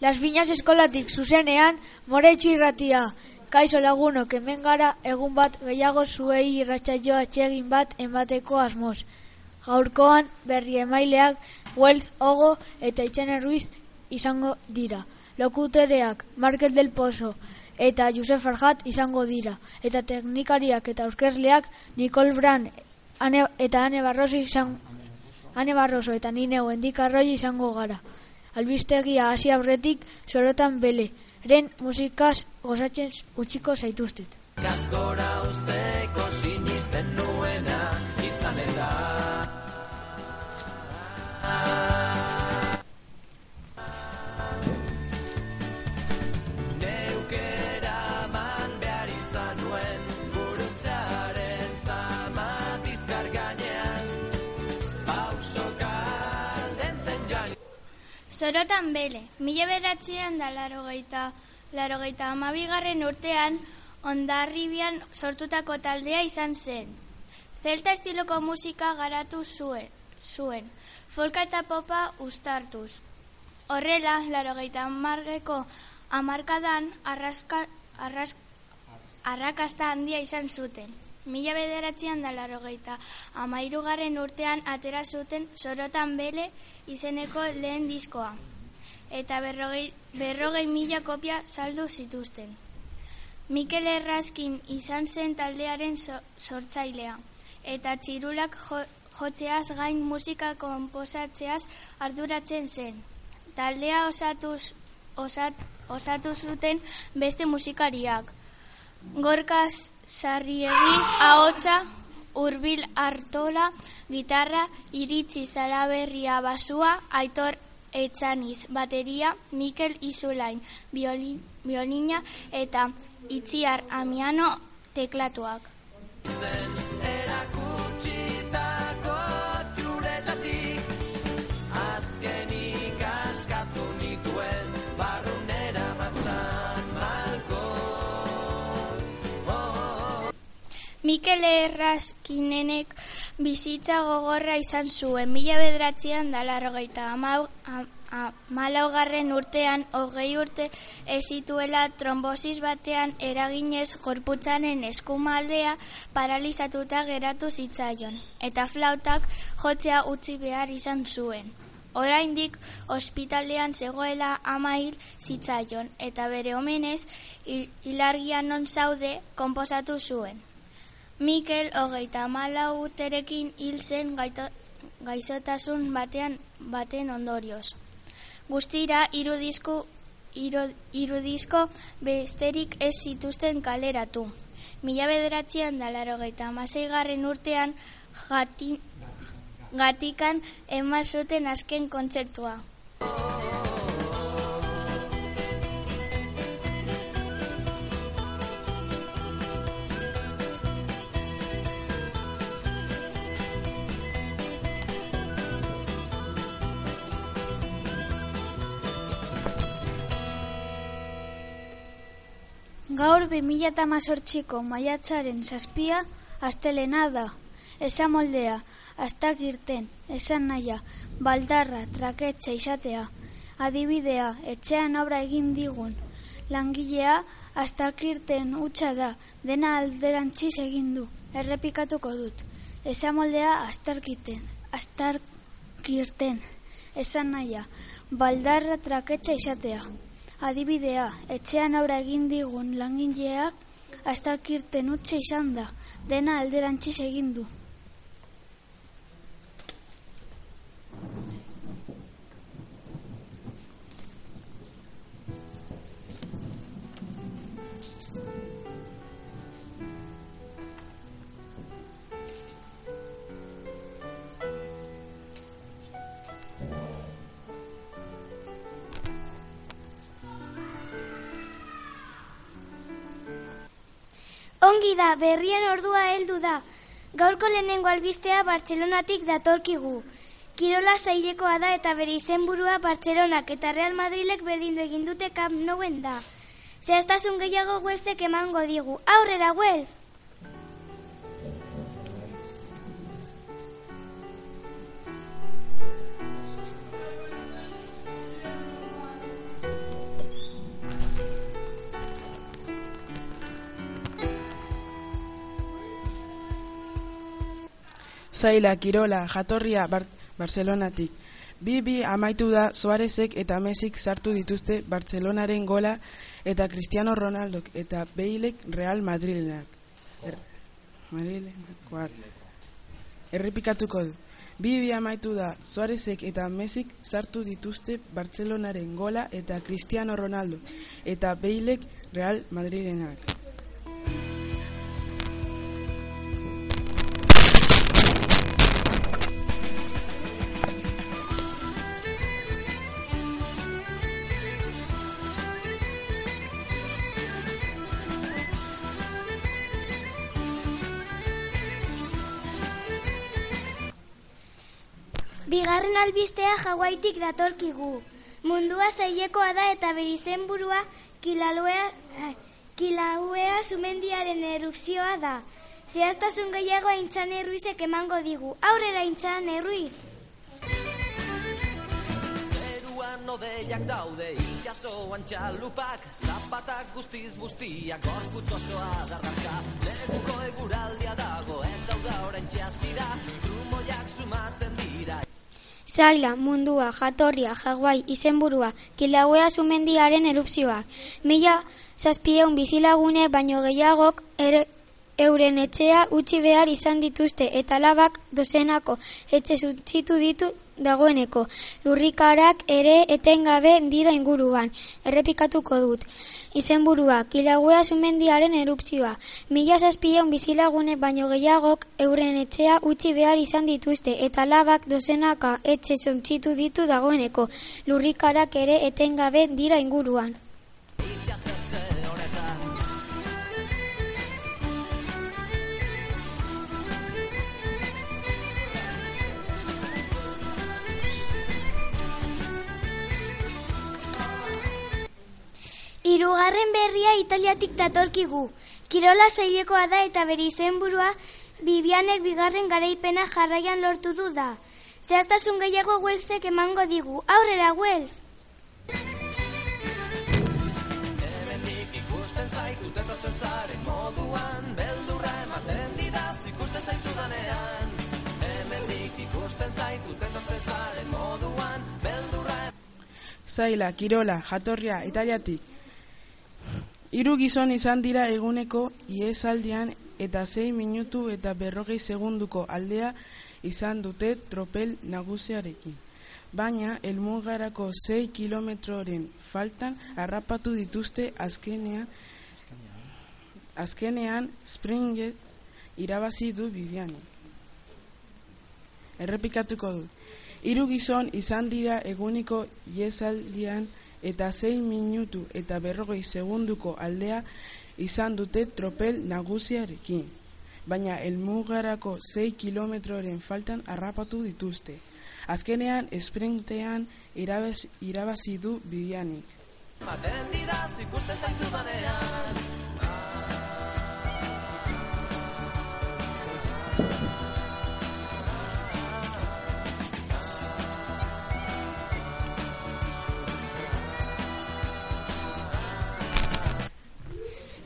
Las Viñas eskolatik zuzenean, moretxu irratia. Kaixo lagunok hemen gara egun bat gehiago zuei irratsaioa atsegin bat emateko asmoz. Gaurkoan berri emaileak Wealth Ogo eta Itxene Ruiz izango dira. Lokutoreak Markel del Pozo eta Josef Farhat izango dira. Eta teknikariak eta aurkezleak Nicole Brand Ane, eta Ane Barroso izan, Ane Barroso eta nine Wendikarroi izango gara. Albistegia hasi aurretik sorotan bele. Ren musikaz gozatzen utziko zaituztet. Gazgora usteko sinisten Zorotan bele, mila beratzean da larogeita, larogeita amabigarren urtean ondarribian sortutako taldea izan zen. Zelta estiloko musika garatu zuen, zuen folka eta popa ustartuz. Horrela, larogeita amargeko amarkadan arraska, arras, arrakasta handia izan zuten. Mila bederatzean da larogeita amairugarren urtean atera zuten sorotan bele izeneko lehen diskoa. Eta berrogei, berrogei mila kopia saldu zituzten. Mikel Erraskin izan zen taldearen so, sortzailea. Eta txirulak jo, jotzeaz gain musika konposatzeaz arduratzen zen. Taldea osatuz, osat, osatu zuten beste musikariak. Gorkaz Sarriegi, ahotsa, Urbil Artola, gitarra, Iritzi Zalaberria basua, Aitor Etxaniz bateria, Mikel Izulain violin, violina eta Itziar Amiano teklatuak. Mikel Erraskinenek bizitza gogorra izan zuen, mila bederatzean da larrogeita malaugarren urtean, hogei urte ez zituela trombosis batean eraginez gorputzaren eskumaldea paralizatuta geratu zitzaion, eta flautak jotzea utzi behar izan zuen. Oraindik ospitalean zegoela amail zitzaion, eta bere omenez hilargian non zaude konposatu zuen. Mikel hogeita malau urterekin hil zen gaito, gaizotasun batean baten ondorioz. Guztira irudizko, irudizko besterik ez zituzten kaleratu. Mila bederatzean da larogeita garren urtean jati, gatikan eman zuten azken kontzertua. Gaur 2018ko maiatzaren zazpia astelena da. Esan moldea, astak irten, esan naia, baldarra, traketxe izatea, adibidea, etxean obra egin digun. Langilea, astak irten utxa da, dena alderantziz egin du, errepikatuko dut. Esan moldea, astarkiten, astarkirten, esan naia, baldarra, traketxe izatea. Adibidea, etxean obra egin digun langileak astakirten utxe izan da, dena alderantziz egin du. Da, berrien ordua heldu da. Gaurko lehenengo albistea Bartzelonatik datorkigu. Kirola zailekoa da eta bere izenburua Bartzelonak eta Real Madrilek berdindu egin dute Camp Nouen da. Zehaztasun gehiago Guelfek emango digu. Aurrera, Guelf! Zaila, Kirola, jatorria Bar Barcelonatik. Bi bi amaitu da Suarezek eta Mesik sartu dituzte Barcelonaren gola eta Cristiano Ronaldok eta Beilek Real Madrilenak. Er, Madrilenakoak. Errepikatuko du. Bi bi amaitu da Suarezek eta Mesik sartu dituzte Barcelonaren gola eta Cristiano Ronaldo eta Beilek Real Madrilenak. Bigarren albistea Hawaiitik datorkigu. Mundua zailekoa da eta bere izenburua Kilauea, eh, Kilauea sumendiaren erupzioa da. Zehaztasun gehiago aintzane Ruizek emango digu. Aurrera aintzane Ruiz! Zeruan odeiak daude itxasoan txalupak Zapatak guztiz bustiak gorputz osoa darraka Neguko eguraldia dago eta uda orain txasira Trumoiak sumatzen dira Zaila, mundua, jatorria, jaguai, izenburua, kilauea sumendiaren erupzioak. Mila zazpieun bizilagune baino gehiagok ere, euren etxea utzi behar izan dituzte eta labak dozenako etxe zutzitu ditu dagoeneko. Lurrikarak ere etengabe dira inguruan. Errepikatuko dut. Izenburua, kilauea sumendiaren erupzioa. Mila zazpieun bizilagune baino gehiagok euren etxea utzi behar izan dituzte eta labak dozenaka etxe zutzitu ditu dagoeneko. Lurrikarak ere etengabe dira inguruan. Hirugarren berria Italiatik datorkigu. Kirola zailekoa da eta bere izenburua Bibianek bigarren garaipena jarraian lortu du da. Zehaztasun gehiago Guelfek emango digu. Aurrera, Guelf! Hemendik ikusten zaitut etortzen zaren moduan Beldurra ematen didaz ikusten zaitudanean Hemendik ikusten zaitut etortzen zaren moduan Beldurra Zaila, Kirola, jatorria, Italiatik. Hiru gizon izan dira eguneko iesaldian eta sei minutu eta berrogei segunduko aldea izan dute tropel nagusiarekin. Baina, elmugarako 6 kilometroren faltan harrapatu dituzte azkenean, azkenean Springet irabazi du Bibianek. Errepikatuko dut. Hiru gizon izan dira eguniko iesaldian eta 6 minutu eta berrogei segunduko aldea izan dute tropel nagusiarekin. Baina elmugarako 6 kilometroren faltan harrapatu dituzte. Azkenean esprintean irabazi, irabazi du Bibianik. ematen didaz ikusten zaitudanean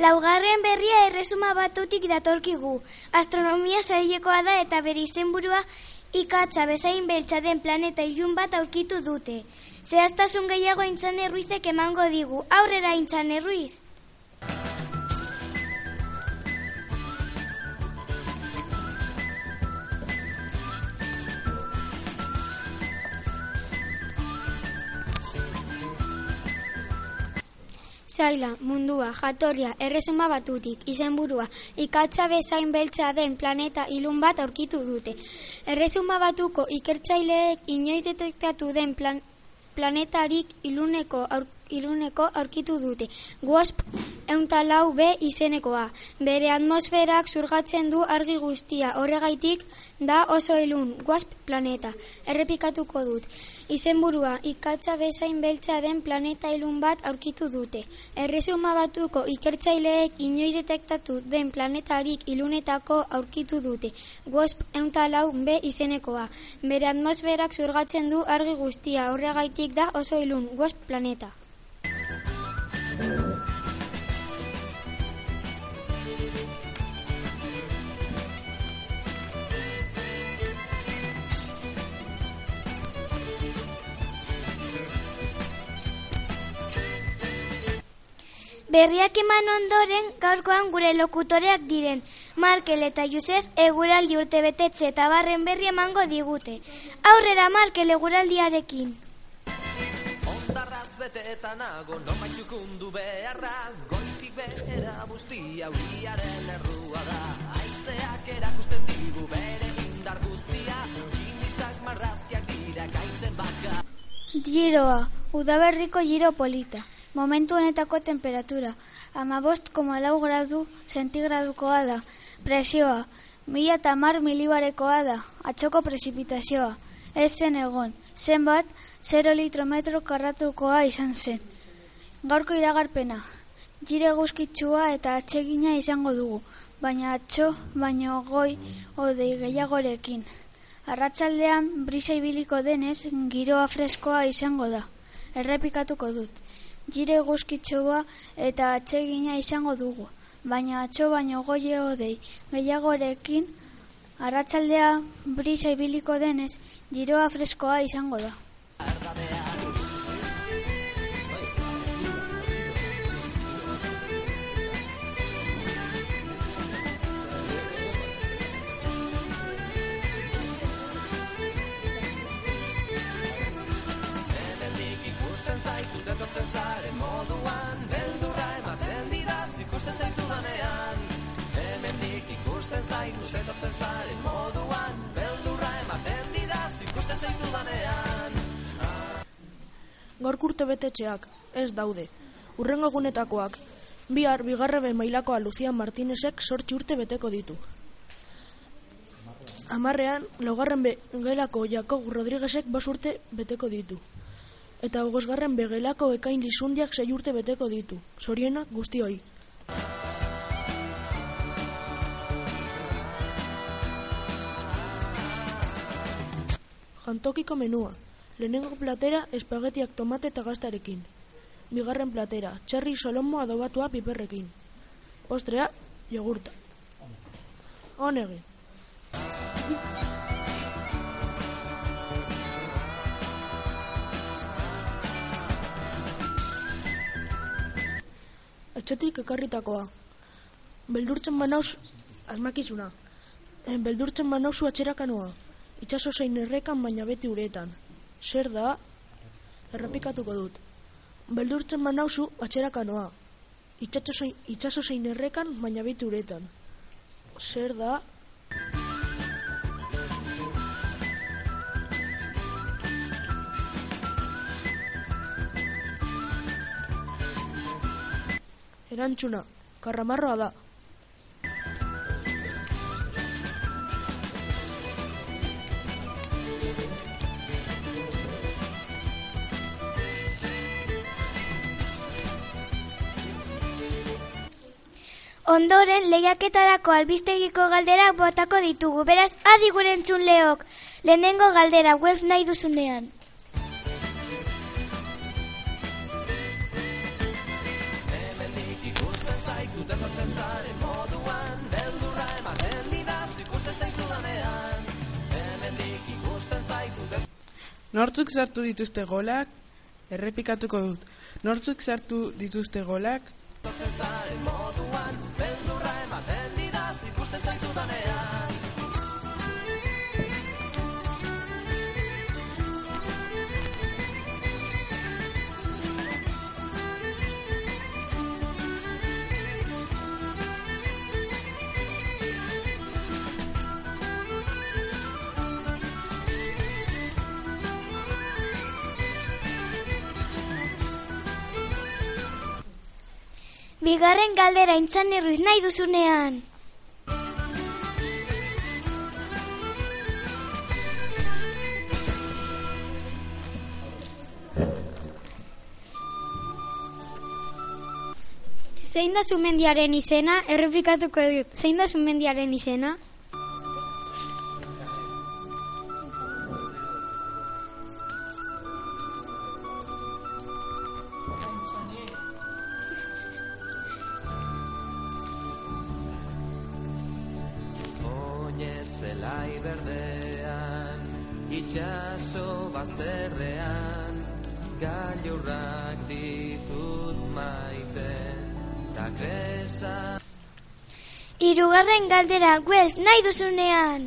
Laugarren berria erresuma batutik datorkigu. Astronomia zailekoa da eta bere izenburua ikatza bezain beltza den planeta ilun bat aurkitu dute. Zehaztasun gehiago intzane Ruizek emango digu. Aurrera intzane Ruiz! Zaila, mundua, jatorria, erresuma batutik, izenburua, ikatza bezain beltza den planeta ilun bat aurkitu dute. Erresuma batuko ikertzaileek inoiz detektatu den plan, planetarik iluneko, aur, iluneko aurkitu dute. WASP euntalau B izenekoa. Bere atmosferak zurgatzen du argi guztia, horregaitik da oso ilun, guasp planeta. Errepikatuko dut. Izenburua, ikatza bezain beltza den planeta ilun bat aurkitu dute. Erresuma batuko ikertzaileek inoiz detektatu den planetarik ilunetako aurkitu dute. Guasp euntalau B izenekoa. Bere atmosferak zurgatzen du argi guztia, horregaitik da oso ilun, guasp planeta. Berriak eman ondoren gaurkoan gure lokutoreak diren. Markel eta Josef eguraldi urte betetxe eta barren berri emango digute. Aurrera Markel eguraldiarekin. Beteta nago, non txukundu beharra, goitik behera bustia, uriaren errua da. Aizeak erakusten digu bere indar guztia, tximistak marraziak dira gaitzen baka. Giroa, udaberriko giro polita. Momentu honetako temperatura, amabost koma lau gradu zentigradukoa da. Presioa, mila eta mar milibarekoa da. Atxoko prezipitazioa, ez zen egon. Zenbat, 0 litro metro karratukoa izan zen. Gaurko iragarpena, gire guzkitsua eta atsegina izango dugu, baina atxo, baino goi, odei gehiagorekin. Arratsaldean brisa ibiliko denez, giroa freskoa izango da. Errepikatuko dut. Gire guzkitsua eta atsegina izango dugu, baina atxo baino goie odei gehiagorekin, arratsaldea brisa ibiliko denez, giroa freskoa izango da. Gaurko urte betetxeak, ez daude. Urrengo egunetakoak, bihar bigarrebe mailakoa Lucian Martinezek sortzi urte beteko ditu. Amarrean, laugarren be gelako Jakob Rodriguezek bas urte beteko ditu. Eta bosgarren begelako ekain lizundiak sei urte beteko ditu. Zorienak guztioi. Jantokiko menua. Lehenengo platera espagetiak tomate eta gaztarekin. Bigarren platera, txerri solomo adobatua piperrekin. Postrea, jogurta. Honegin. Etxetik ekarritakoa. Beldurtzen banauz, asmakizuna. Eh, Beldurtzen banauzu atxerakanoa. Itxaso zein errekan baina beti uretan. Zer da? Errepikatuko dut. Beldurtzen banauzu atxerakanoa. Itxaso itxaso zein errekan baina beti uretan. Zer da? Erantzuna, karramarroa da. Ondoren, lehiaketarako albistegiko galderak botako ditugu. Beraz, adi gure entzun leok. Lehenengo galdera, web nahi duzunean. Nortzuk sartu dituzte golak? Errepikatuko dut. Nortzuk sartu dituzte golak? Bigarren galdera intzan erruiz nahi duzunean. Zein da zumendiaren izena? Errepikatuko dut. Zein da zumendiaren izena? Berdean, itxaso bazterrean, gailurrak ditut maiten, ta kresa Hirugarren galdera, guez, nahi duzunean.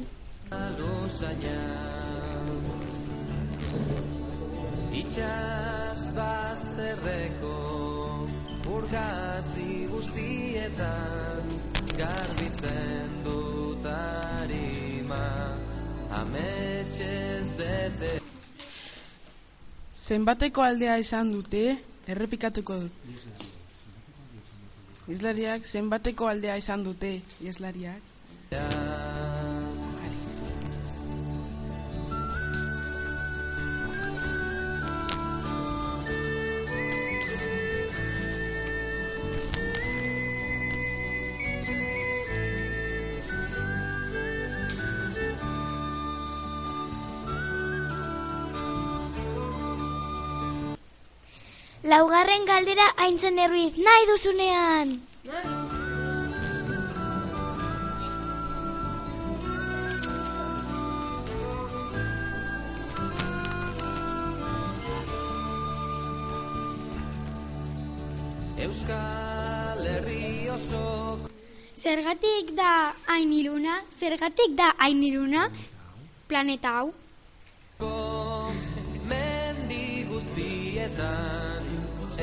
luzaina. Itxas bazterreko, urgazi guztietan, garbitzen dut harima, ametxez bete. Zenbateko aldea izan dute, errepikatuko dut. Izlariak, zenbateko aldea izan dute, izlariak. Laugarren galdera aintzen erruiz nahi duzunean. Euskal Herri osok Zergatik da hain iluna? Zergatik da hain iluna? Planeta hau?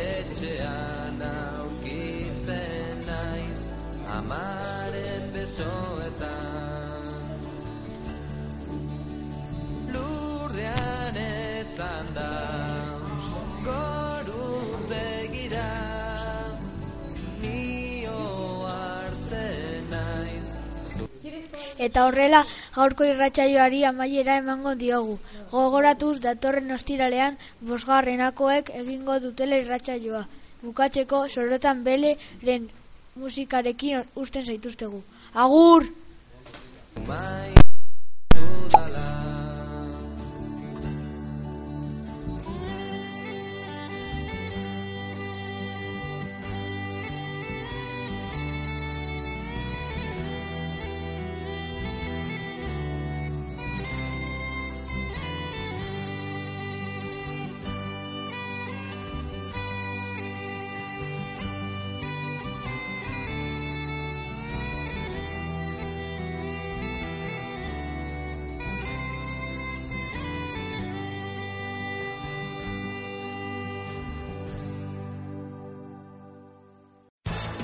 Etxean aurkitzen naiz amaren besoetan. Lurrean etzan da goruz begira nio hartzen naiz. Eta horrela, gaurko irratsaioari amaiera emango diogu. Gogoratuz datorren ostiralean bosgarrenakoek egingo dutela irratsaioa. Bukatzeko sorotan beleren musikarekin usten zaituztegu. Agur!